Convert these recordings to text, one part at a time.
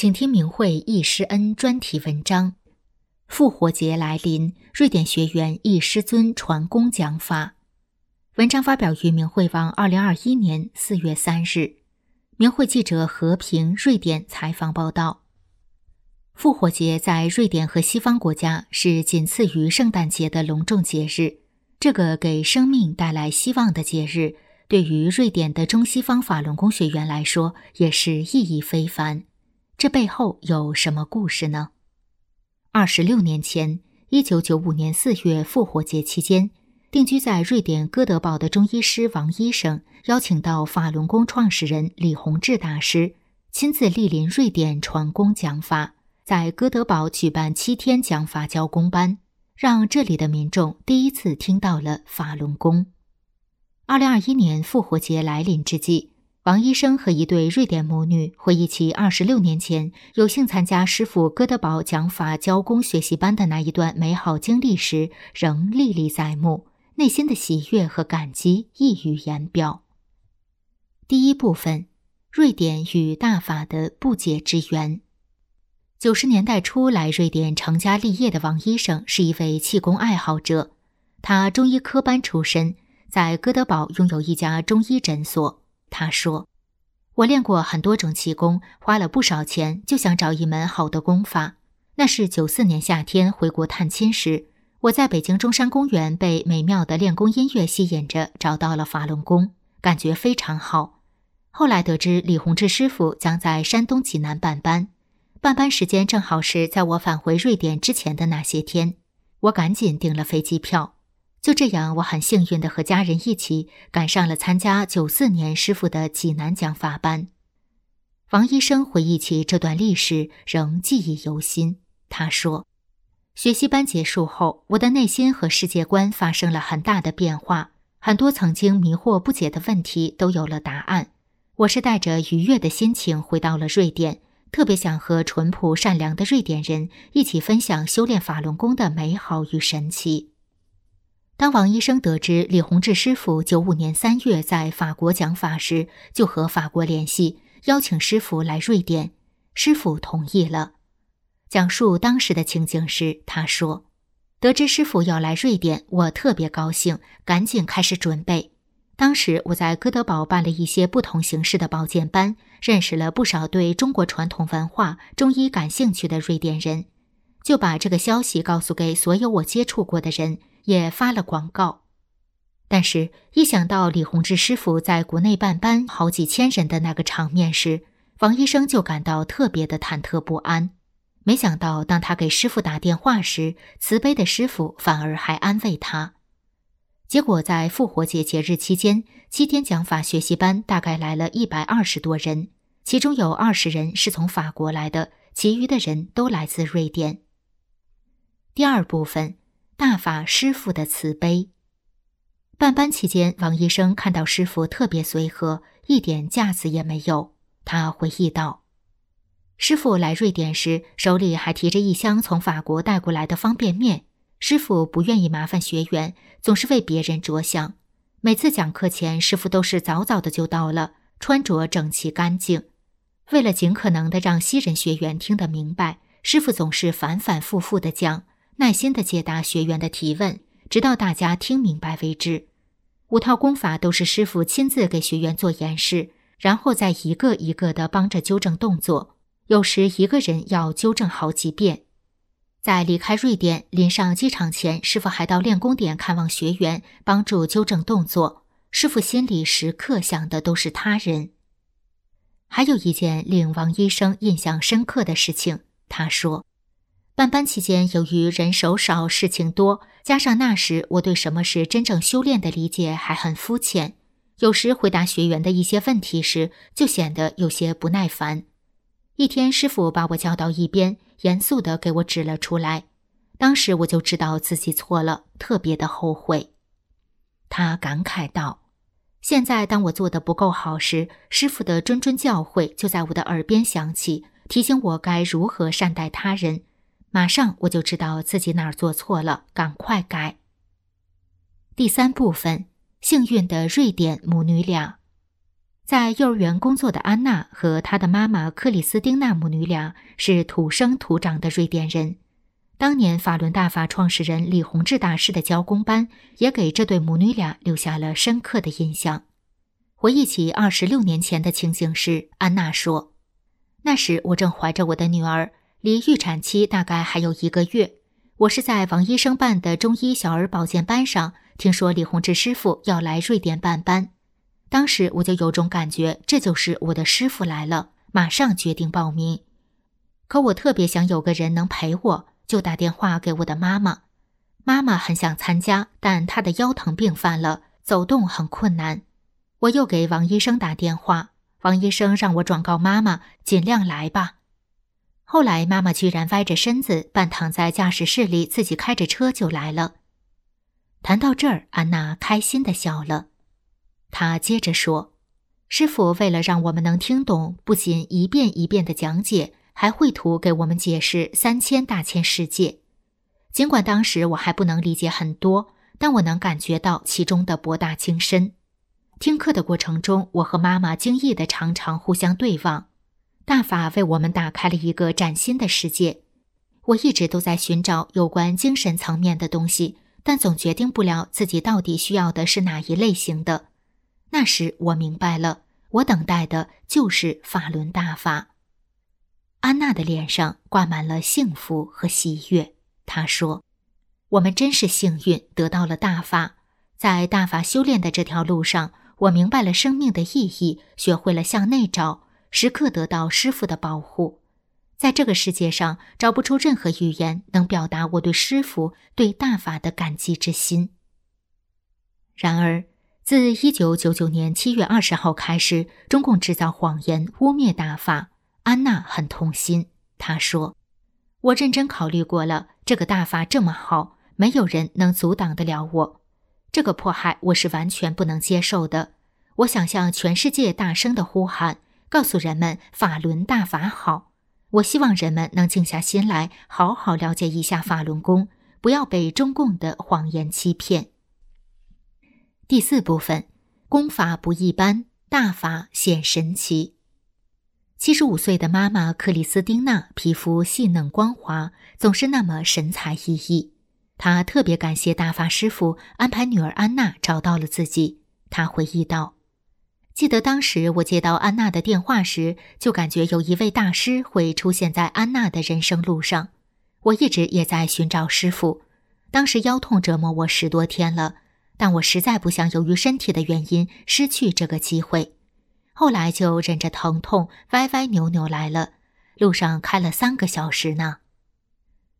请听明慧易师恩专题文章。复活节来临，瑞典学员易师尊传功讲法。文章发表于明慧网，二零二一年四月三日。明慧记者和平瑞典采访报道。复活节在瑞典和西方国家是仅次于圣诞节的隆重节日。这个给生命带来希望的节日，对于瑞典的中西方法轮功学员来说，也是意义非凡。这背后有什么故事呢？二十六年前，一九九五年四月复活节期间，定居在瑞典哥德堡的中医师王医生邀请到法轮功创始人李洪志大师亲自莅临瑞典传功讲法，在哥德堡举办七天讲法教功班，让这里的民众第一次听到了法轮功。二零二一年复活节来临之际。王医生和一对瑞典母女回忆起二十六年前有幸参加师傅哥德堡讲法教功学习班的那一段美好经历时，仍历历在目，内心的喜悦和感激溢于言表。第一部分：瑞典与大法的不解之缘。九十年代初来瑞典成家立业的王医生是一位气功爱好者，他中医科班出身，在哥德堡拥有一家中医诊所。他说：“我练过很多种气功，花了不少钱，就想找一门好的功法。那是九四年夏天回国探亲时，我在北京中山公园被美妙的练功音乐吸引着，找到了法轮功，感觉非常好。后来得知李洪志师傅将在山东济南办班，办班时间正好是在我返回瑞典之前的那些天，我赶紧订了飞机票。”就这样，我很幸运的和家人一起赶上了参加九四年师傅的济南讲法班。王医生回忆起这段历史，仍记忆犹新。他说：“学习班结束后，我的内心和世界观发生了很大的变化，很多曾经迷惑不解的问题都有了答案。我是带着愉悦的心情回到了瑞典，特别想和淳朴善良的瑞典人一起分享修炼法轮功的美好与神奇。”当王医生得知李洪志师傅九五年三月在法国讲法时，就和法国联系，邀请师傅来瑞典。师傅同意了。讲述当时的情景时，他说：“得知师傅要来瑞典，我特别高兴，赶紧开始准备。当时我在哥德堡办了一些不同形式的保健班，认识了不少对中国传统文化、中医感兴趣的瑞典人，就把这个消息告诉给所有我接触过的人。”也发了广告，但是，一想到李洪志师傅在国内办班好几千人的那个场面时，王医生就感到特别的忐忑不安。没想到，当他给师傅打电话时，慈悲的师傅反而还安慰他。结果，在复活节节日期间，七天讲法学习班大概来了一百二十多人，其中有二十人是从法国来的，其余的人都来自瑞典。第二部分。大法师傅的慈悲。办班期间，王医生看到师傅特别随和，一点架子也没有。他回忆道：“师傅来瑞典时，手里还提着一箱从法国带过来的方便面。师傅不愿意麻烦学员，总是为别人着想。每次讲课前，师傅都是早早的就到了，穿着整齐干净。为了尽可能的让新人学员听得明白，师傅总是反反复复的讲。”耐心的解答学员的提问，直到大家听明白为止。五套功法都是师傅亲自给学员做演示，然后再一个一个的帮着纠正动作。有时一个人要纠正好几遍。在离开瑞典、临上机场前，师傅还到练功点看望学员，帮助纠正动作。师傅心里时刻想的都是他人。还有一件令王医生印象深刻的事情，他说。办班期间，由于人手少、事情多，加上那时我对什么是真正修炼的理解还很肤浅，有时回答学员的一些问题时，就显得有些不耐烦。一天，师傅把我叫到一边，严肃地给我指了出来。当时我就知道自己错了，特别的后悔。他感慨道：“现在当我做的不够好时，师傅的谆谆教诲就在我的耳边响起，提醒我该如何善待他人。马上我就知道自己哪儿做错了，赶快改。”第三部分：幸运的瑞典母女俩。在幼儿园工作的安娜和她的妈妈克里斯汀娜母女俩是土生土长的瑞典人。当年法轮大法创始人李洪志大师的教工班也给这对母女俩留下了深刻的印象。回忆起二十六年前的情景时，安娜说：“那时我正怀着我的女儿，离预产期大概还有一个月。我是在王医生办的中医小儿保健班上听说李洪志师傅要来瑞典办班。”当时我就有种感觉，这就是我的师傅来了，马上决定报名。可我特别想有个人能陪我，就打电话给我的妈妈。妈妈很想参加，但她的腰疼病犯了，走动很困难。我又给王医生打电话，王医生让我转告妈妈尽量来吧。后来妈妈居然歪着身子，半躺在驾驶室里，自己开着车就来了。谈到这儿，安娜开心的笑了。她接着说：“师傅为了让我们能听懂，不仅一遍一遍的讲解，还绘图给我们解释三千大千世界。尽管当时我还不能理解很多，但我能感觉到其中的博大精深。听课的过程中，我和妈妈惊异的常常互相对望。大法为我们打开了一个崭新的世界。我一直都在寻找有关精神层面的东西，但总决定不了自己到底需要的是哪一类型的。”那时我明白了，我等待的就是法轮大法。安娜的脸上挂满了幸福和喜悦。她说：“我们真是幸运，得到了大法。在大法修炼的这条路上，我明白了生命的意义，学会了向内找，时刻得到师傅的保护。在这个世界上，找不出任何语言能表达我对师傅、对大法的感激之心。然而。”自一九九九年七月二十号开始，中共制造谎言污蔑大法，安娜很痛心。她说：“我认真考虑过了，这个大法这么好，没有人能阻挡得了我。这个迫害我是完全不能接受的。我想向全世界大声的呼喊，告诉人们法轮大法好。我希望人们能静下心来，好好了解一下法轮功，不要被中共的谎言欺骗。”第四部分，功法不一般，大法显神奇。七十五岁的妈妈克里斯汀娜皮肤细嫩光滑，总是那么神采奕奕。她特别感谢大法师傅安排女儿安娜找到了自己。她回忆道：“记得当时我接到安娜的电话时，就感觉有一位大师会出现在安娜的人生路上。我一直也在寻找师傅，当时腰痛折磨我十多天了。”但我实在不想由于身体的原因失去这个机会，后来就忍着疼痛歪歪扭扭来了，路上开了三个小时呢。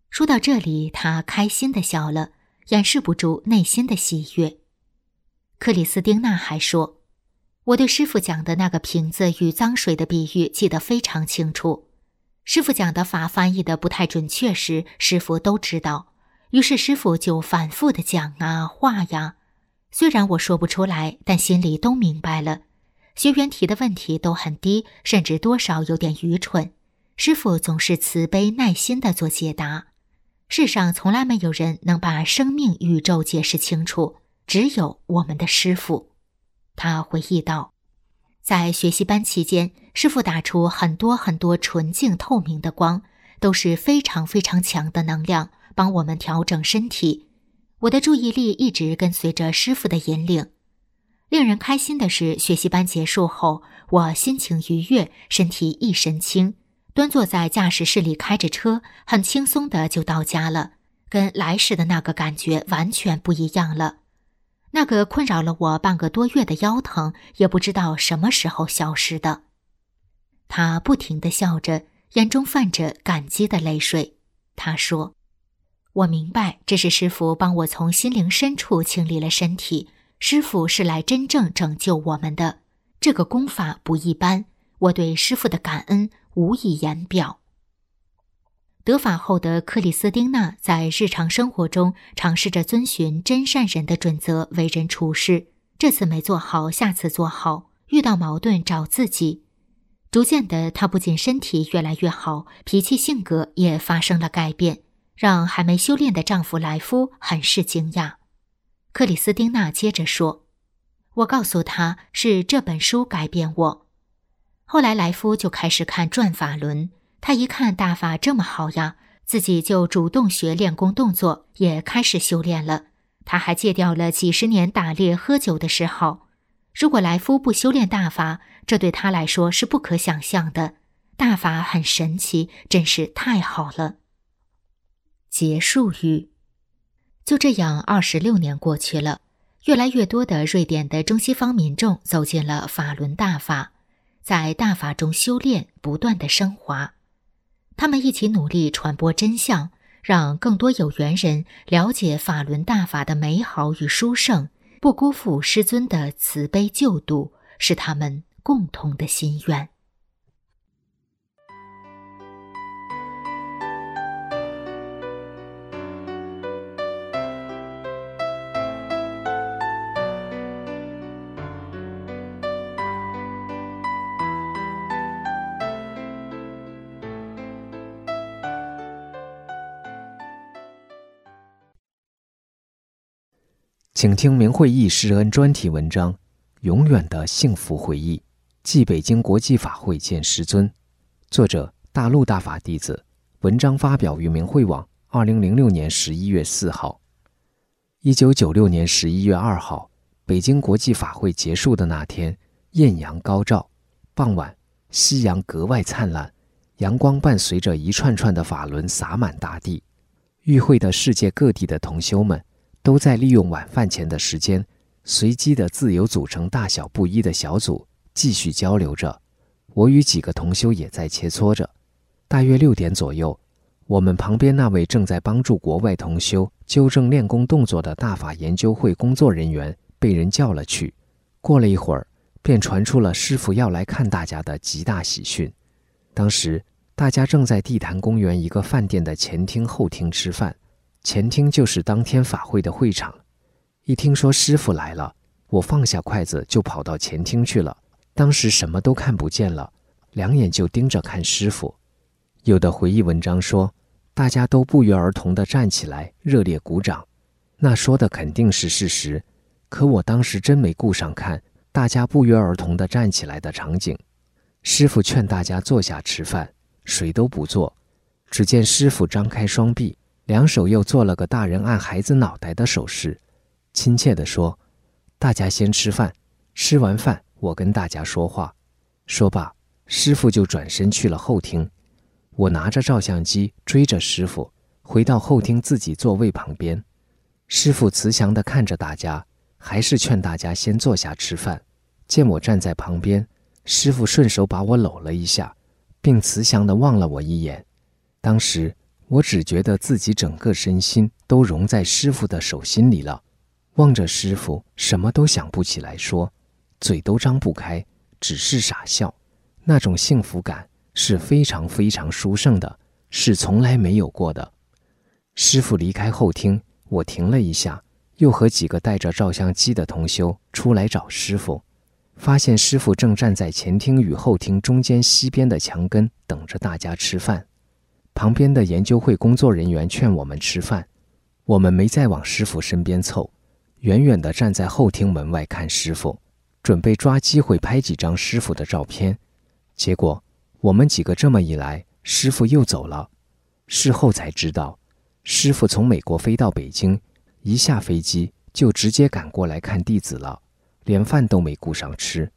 说到这里，他开心的笑了，掩饰不住内心的喜悦。克里斯汀娜还说：“我对师傅讲的那个瓶子与脏水的比喻记得非常清楚。师傅讲的法翻译的不太准确时，师傅都知道，于是师傅就反复的讲啊画呀。”虽然我说不出来，但心里都明白了。学员提的问题都很低，甚至多少有点愚蠢。师傅总是慈悲耐心的做解答。世上从来没有人能把生命宇宙解释清楚，只有我们的师傅。他回忆道，在学习班期间，师傅打出很多很多纯净透明的光，都是非常非常强的能量，帮我们调整身体。我的注意力一直跟随着师傅的引领。令人开心的是，学习班结束后，我心情愉悦，身体一身轻，端坐在驾驶室里开着车，很轻松的就到家了，跟来时的那个感觉完全不一样了。那个困扰了我半个多月的腰疼，也不知道什么时候消失的。他不停的笑着，眼中泛着感激的泪水。他说。我明白，这是师傅帮我从心灵深处清理了身体，师傅是来真正拯救我们的。这个功法不一般，我对师傅的感恩无以言表。得法后的克里斯汀娜在日常生活中尝试着遵循真善人的准则为人处事。这次没做好，下次做好；遇到矛盾找自己。逐渐的，她不仅身体越来越好，脾气性格也发生了改变，让还没修炼的丈夫莱夫很是惊讶。克里斯汀娜接着说：“我告诉他是这本书改变我。”后来莱夫就开始看转法轮。他一看大法这么好呀，自己就主动学练功动作，也开始修炼了。他还戒掉了几十年打猎喝酒的嗜好。如果来夫不修炼大法，这对他来说是不可想象的。大法很神奇，真是太好了。结束语。就这样，二十六年过去了，越来越多的瑞典的中西方民众走进了法轮大法，在大法中修炼，不断的升华。他们一起努力传播真相，让更多有缘人了解法轮大法的美好与殊胜，不辜负师尊的慈悲救度，是他们共同的心愿。请听明慧义师恩专题文章《永远的幸福回忆》，继北京国际法会见师尊。作者：大陆大法弟子。文章发表于明慧网，二零零六年十一月四号。一九九六年十一月二号，北京国际法会结束的那天，艳阳高照，傍晚，夕阳格外灿烂，阳光伴随着一串串的法轮洒满大地。与会的世界各地的同修们。都在利用晚饭前的时间，随机的自由组成大小不一的小组，继续交流着。我与几个同修也在切磋着。大约六点左右，我们旁边那位正在帮助国外同修纠正练功动作的大法研究会工作人员被人叫了去。过了一会儿，便传出了师傅要来看大家的极大喜讯。当时大家正在地坛公园一个饭店的前厅后厅吃饭。前厅就是当天法会的会场。一听说师傅来了，我放下筷子就跑到前厅去了。当时什么都看不见了，两眼就盯着看师傅。有的回忆文章说，大家都不约而同地站起来，热烈鼓掌。那说的肯定是事实，可我当时真没顾上看大家不约而同地站起来的场景。师傅劝大家坐下吃饭，谁都不坐。只见师傅张开双臂。两手又做了个大人按孩子脑袋的手势，亲切地说：“大家先吃饭，吃完饭我跟大家说话。”说罢，师傅就转身去了后厅。我拿着照相机追着师傅，回到后厅自己座位旁边。师傅慈祥地看着大家，还是劝大家先坐下吃饭。见我站在旁边，师傅顺手把我搂了一下，并慈祥地望了我一眼。当时。我只觉得自己整个身心都融在师傅的手心里了，望着师傅，什么都想不起来说，嘴都张不开，只是傻笑。那种幸福感是非常非常殊胜的，是从来没有过的。师傅离开后厅，我停了一下，又和几个带着照相机的同修出来找师傅，发现师傅正站在前厅与后厅中间西边的墙根，等着大家吃饭。旁边的研究会工作人员劝我们吃饭，我们没再往师傅身边凑，远远地站在后厅门外看师傅，准备抓机会拍几张师傅的照片。结果我们几个这么一来，师傅又走了。事后才知道，师傅从美国飞到北京，一下飞机就直接赶过来看弟子了，连饭都没顾上吃。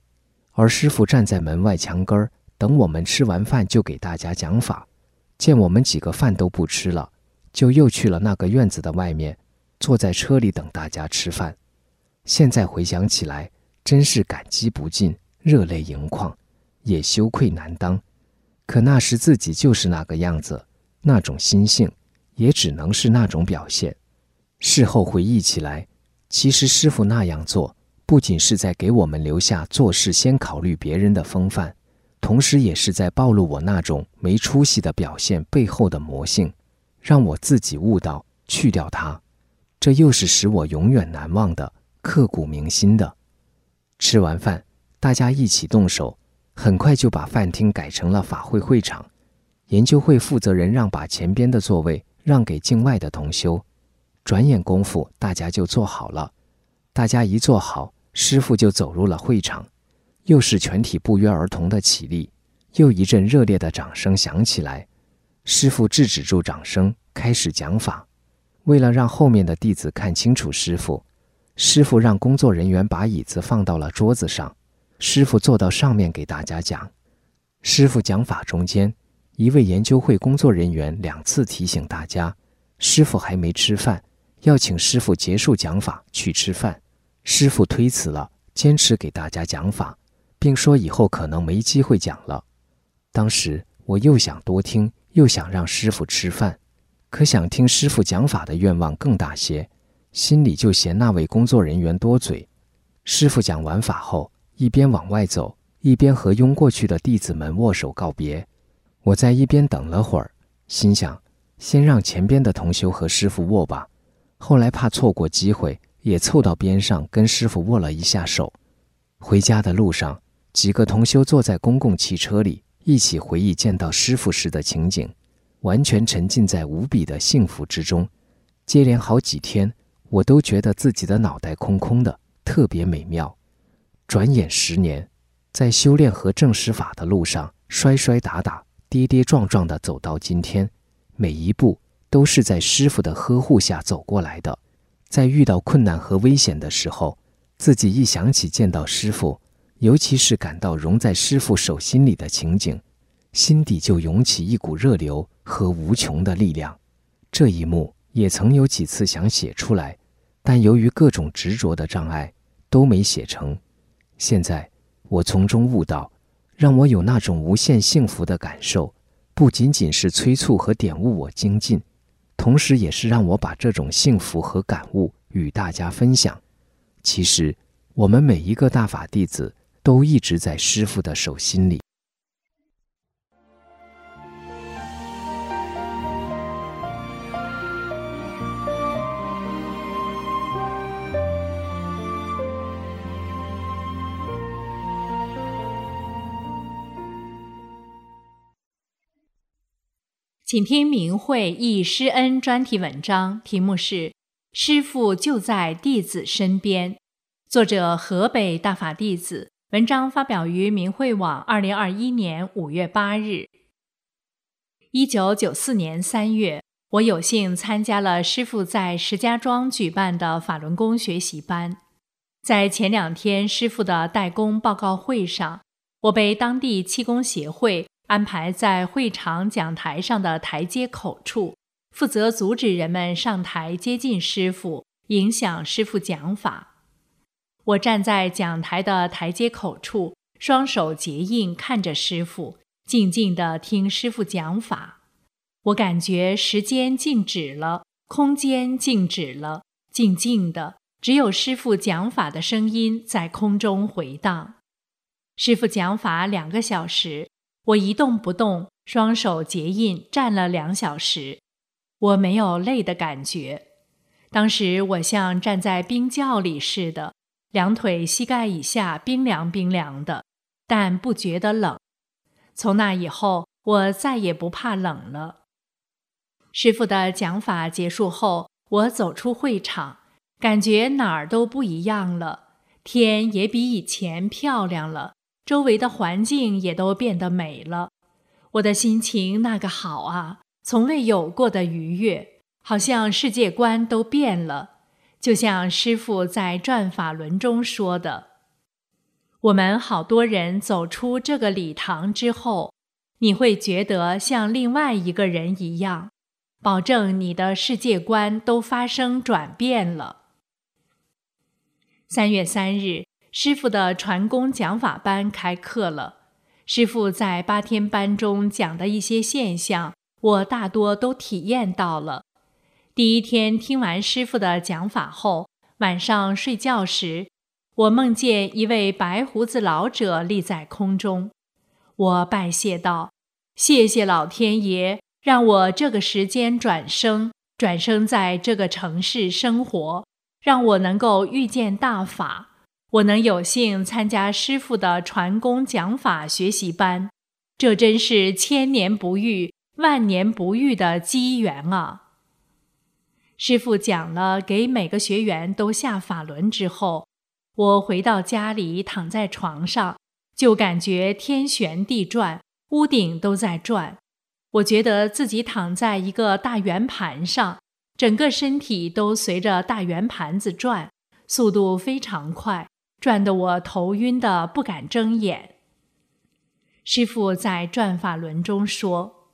而师傅站在门外墙根儿，等我们吃完饭就给大家讲法。见我们几个饭都不吃了，就又去了那个院子的外面，坐在车里等大家吃饭。现在回想起来，真是感激不尽，热泪盈眶，也羞愧难当。可那时自己就是那个样子，那种心性，也只能是那种表现。事后回忆起来，其实师傅那样做，不仅是在给我们留下做事先考虑别人的风范，同时也是在暴露我那种没出息的表现背后的魔性，让我自己悟到去掉它。这又是使我永远难忘的、刻骨铭心的。吃完饭，大家一起动手，很快就把饭厅改成了法会会场。研究会负责人让把前边的座位让给境外的同修。转眼功夫，大家就坐好了。大家一坐好，师傅就走入了会场，又是全体不约而同的起立，又一阵热烈的掌声响起来。师傅制止住掌声，开始讲法。为了让后面的弟子看清楚师傅，师傅让工作人员把椅子放到了桌子上，师傅坐到上面给大家讲。师傅讲法中间，一位研究会工作人员两次提醒大家，师傅还没吃饭。要请师傅结束讲法去吃饭，师傅推辞了，坚持给大家讲法，并说以后可能没机会讲了。当时我又想多听，又想让师傅吃饭，可想听师傅讲法的愿望更大些，心里就嫌那位工作人员多嘴。师傅讲完法后，一边往外走，一边和拥过去的弟子们握手告别。我在一边等了会儿，心想先让前边的同修和师傅握吧。后来怕错过机会，也凑到边上跟师傅握了一下手。回家的路上，几个同修坐在公共汽车里，一起回忆见到师傅时的情景，完全沉浸在无比的幸福之中。接连好几天，我都觉得自己的脑袋空空的，特别美妙。转眼十年，在修炼和正实法的路上，摔摔打打、跌跌撞撞地走到今天，每一步。都是在师傅的呵护下走过来的，在遇到困难和危险的时候，自己一想起见到师傅，尤其是感到融在师傅手心里的情景，心底就涌起一股热流和无穷的力量。这一幕也曾有几次想写出来，但由于各种执着的障碍，都没写成。现在我从中悟到，让我有那种无限幸福的感受，不仅仅是催促和点悟我精进。同时，也是让我把这种幸福和感悟与大家分享。其实，我们每一个大法弟子都一直在师傅的手心里。请听明慧忆师恩专题文章，题目是《师父就在弟子身边》，作者河北大法弟子。文章发表于明慧网，二零二一年五月八日。一九九四年三月，我有幸参加了师傅在石家庄举办的法轮功学习班。在前两天师傅的代工报告会上，我被当地气功协会。安排在会场讲台上的台阶口处，负责阻止人们上台接近师傅，影响师傅讲法。我站在讲台的台阶口处，双手结印，看着师傅，静静地听师傅讲法。我感觉时间静止了，空间静止了，静静的，只有师傅讲法的声音在空中回荡。师傅讲法两个小时。我一动不动，双手结印，站了两小时，我没有累的感觉。当时我像站在冰窖里似的，两腿膝盖以下冰凉冰凉的，但不觉得冷。从那以后，我再也不怕冷了。师傅的讲法结束后，我走出会场，感觉哪儿都不一样了，天也比以前漂亮了。周围的环境也都变得美了，我的心情那个好啊，从未有过的愉悦，好像世界观都变了。就像师傅在转法轮中说的：“我们好多人走出这个礼堂之后，你会觉得像另外一个人一样，保证你的世界观都发生转变了。”三月三日。师傅的传功讲法班开课了。师傅在八天班中讲的一些现象，我大多都体验到了。第一天听完师傅的讲法后，晚上睡觉时，我梦见一位白胡子老者立在空中。我拜谢道：“谢谢老天爷，让我这个时间转生，转生在这个城市生活，让我能够遇见大法，我能有幸参加师傅的传功讲法学习班，这真是千年不遇、万年不遇的机缘啊！”师傅讲了，给每个学员都下法轮之后，我回到家里，躺在床上，就感觉天旋地转，屋顶都在转。我觉得自己躺在一个大圆盘上，整个身体都随着大圆盘子转，速度非常快，转得我头晕的不敢睁眼。师傅在转法轮中说：“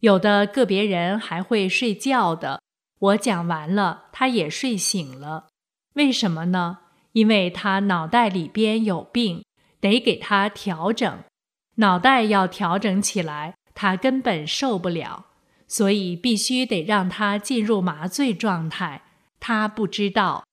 有的个别人还会睡觉的。”我讲完了，他也睡醒了。为什么呢？因为他脑袋里边有病，得给他调整。脑袋要调整起来，他根本受不了，所以必须得让他进入麻醉状态。他不知道，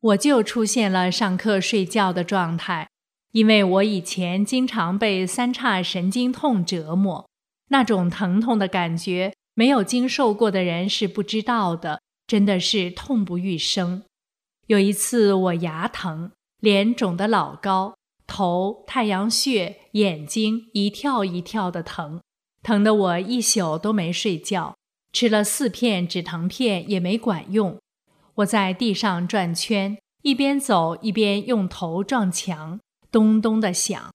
我就出现了上课睡觉的状态，因为我以前经常被三叉神经痛折磨，那种疼痛的感觉。没有经受过的人是不知道的，真的是痛不欲生。有一次我牙疼，脸肿得老高，头、太阳穴、眼睛一跳一跳的疼，疼得我一宿都没睡觉，吃了四片止疼片也没管用。我在地上转圈，一边走一边用头撞墙，咚咚的响。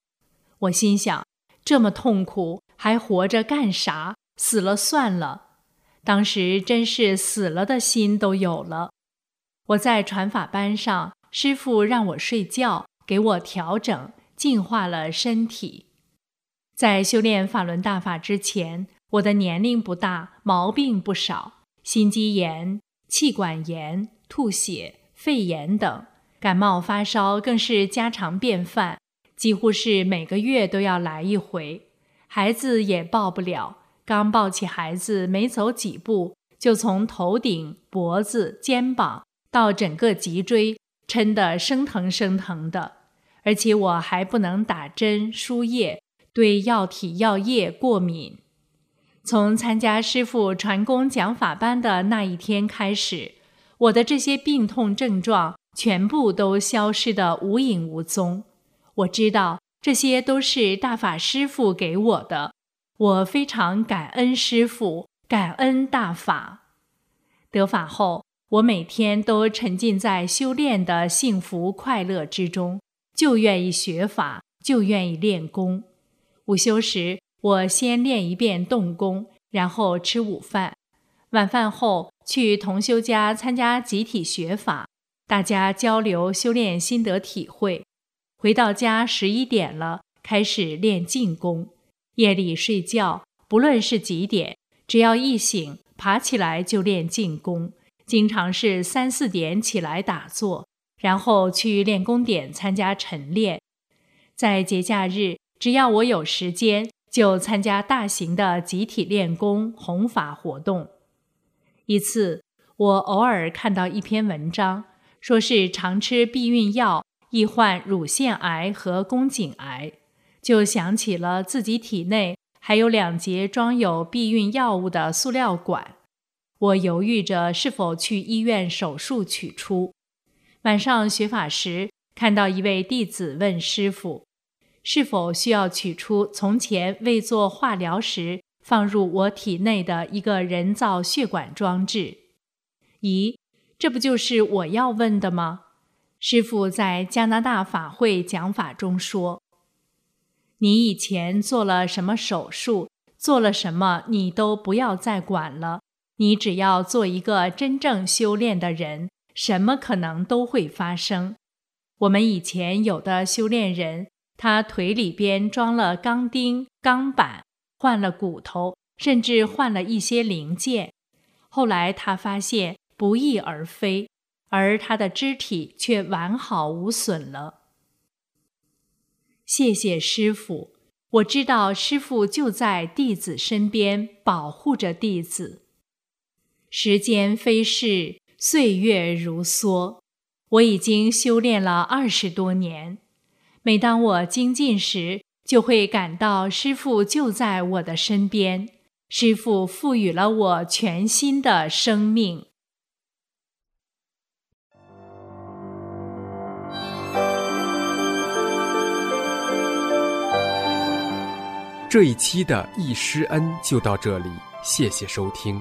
我心想：这么痛苦，还活着干啥？死了算了，当时真是死了的心都有了。我在传法班上，师傅让我睡觉，给我调整、净化了身体。在修炼法轮大法之前，我的年龄不大，毛病不少，心肌炎、气管炎、吐血、肺炎等，感冒发烧更是家常便饭，几乎是每个月都要来一回，孩子也抱不了。刚抱起孩子，没走几步，就从头顶、脖子、肩膀到整个脊椎，抻得生疼生疼的。而且我还不能打针输液，对药体药液过敏。从参加师傅传功讲法班的那一天开始，我的这些病痛症状全部都消失得无影无踪。我知道这些都是大法师傅给我的。我非常感恩师父，感恩大法。得法后，我每天都沉浸在修炼的幸福快乐之中，就愿意学法，就愿意练功。午休时，我先练一遍动功，然后吃午饭。晚饭后，去同修家参加集体学法，大家交流修炼心得体会。回到家十一点了，开始练静功。夜里睡觉，不论是几点，只要一醒，爬起来就练静功。经常是三四点起来打坐，然后去练功点参加晨练。在节假日，只要我有时间，就参加大型的集体练功弘法活动。一次，我偶尔看到一篇文章，说是常吃避孕药易患乳腺癌和宫颈癌。就想起了自己体内还有两节装有避孕药物的塑料管，我犹豫着是否去医院手术取出。晚上学法时，看到一位弟子问师傅，是否需要取出从前未做化疗时放入我体内的一个人造血管装置？咦，这不就是我要问的吗？师傅在加拿大法会讲法中说。你以前做了什么手术，做了什么，你都不要再管了。你只要做一个真正修炼的人，什么可能都会发生。我们以前有的修炼人，他腿里边装了钢钉、钢板，换了骨头，甚至换了一些零件。后来他发现不翼而飞，而他的肢体却完好无损了。谢谢师傅，我知道师傅就在弟子身边保护着弟子。时间飞逝，岁月如梭。我已经修炼了二十多年，每当我精进时，就会感到师父就在我的身边。师父赋予了我全新的生命。这一期的易师恩就到这里，谢谢收听。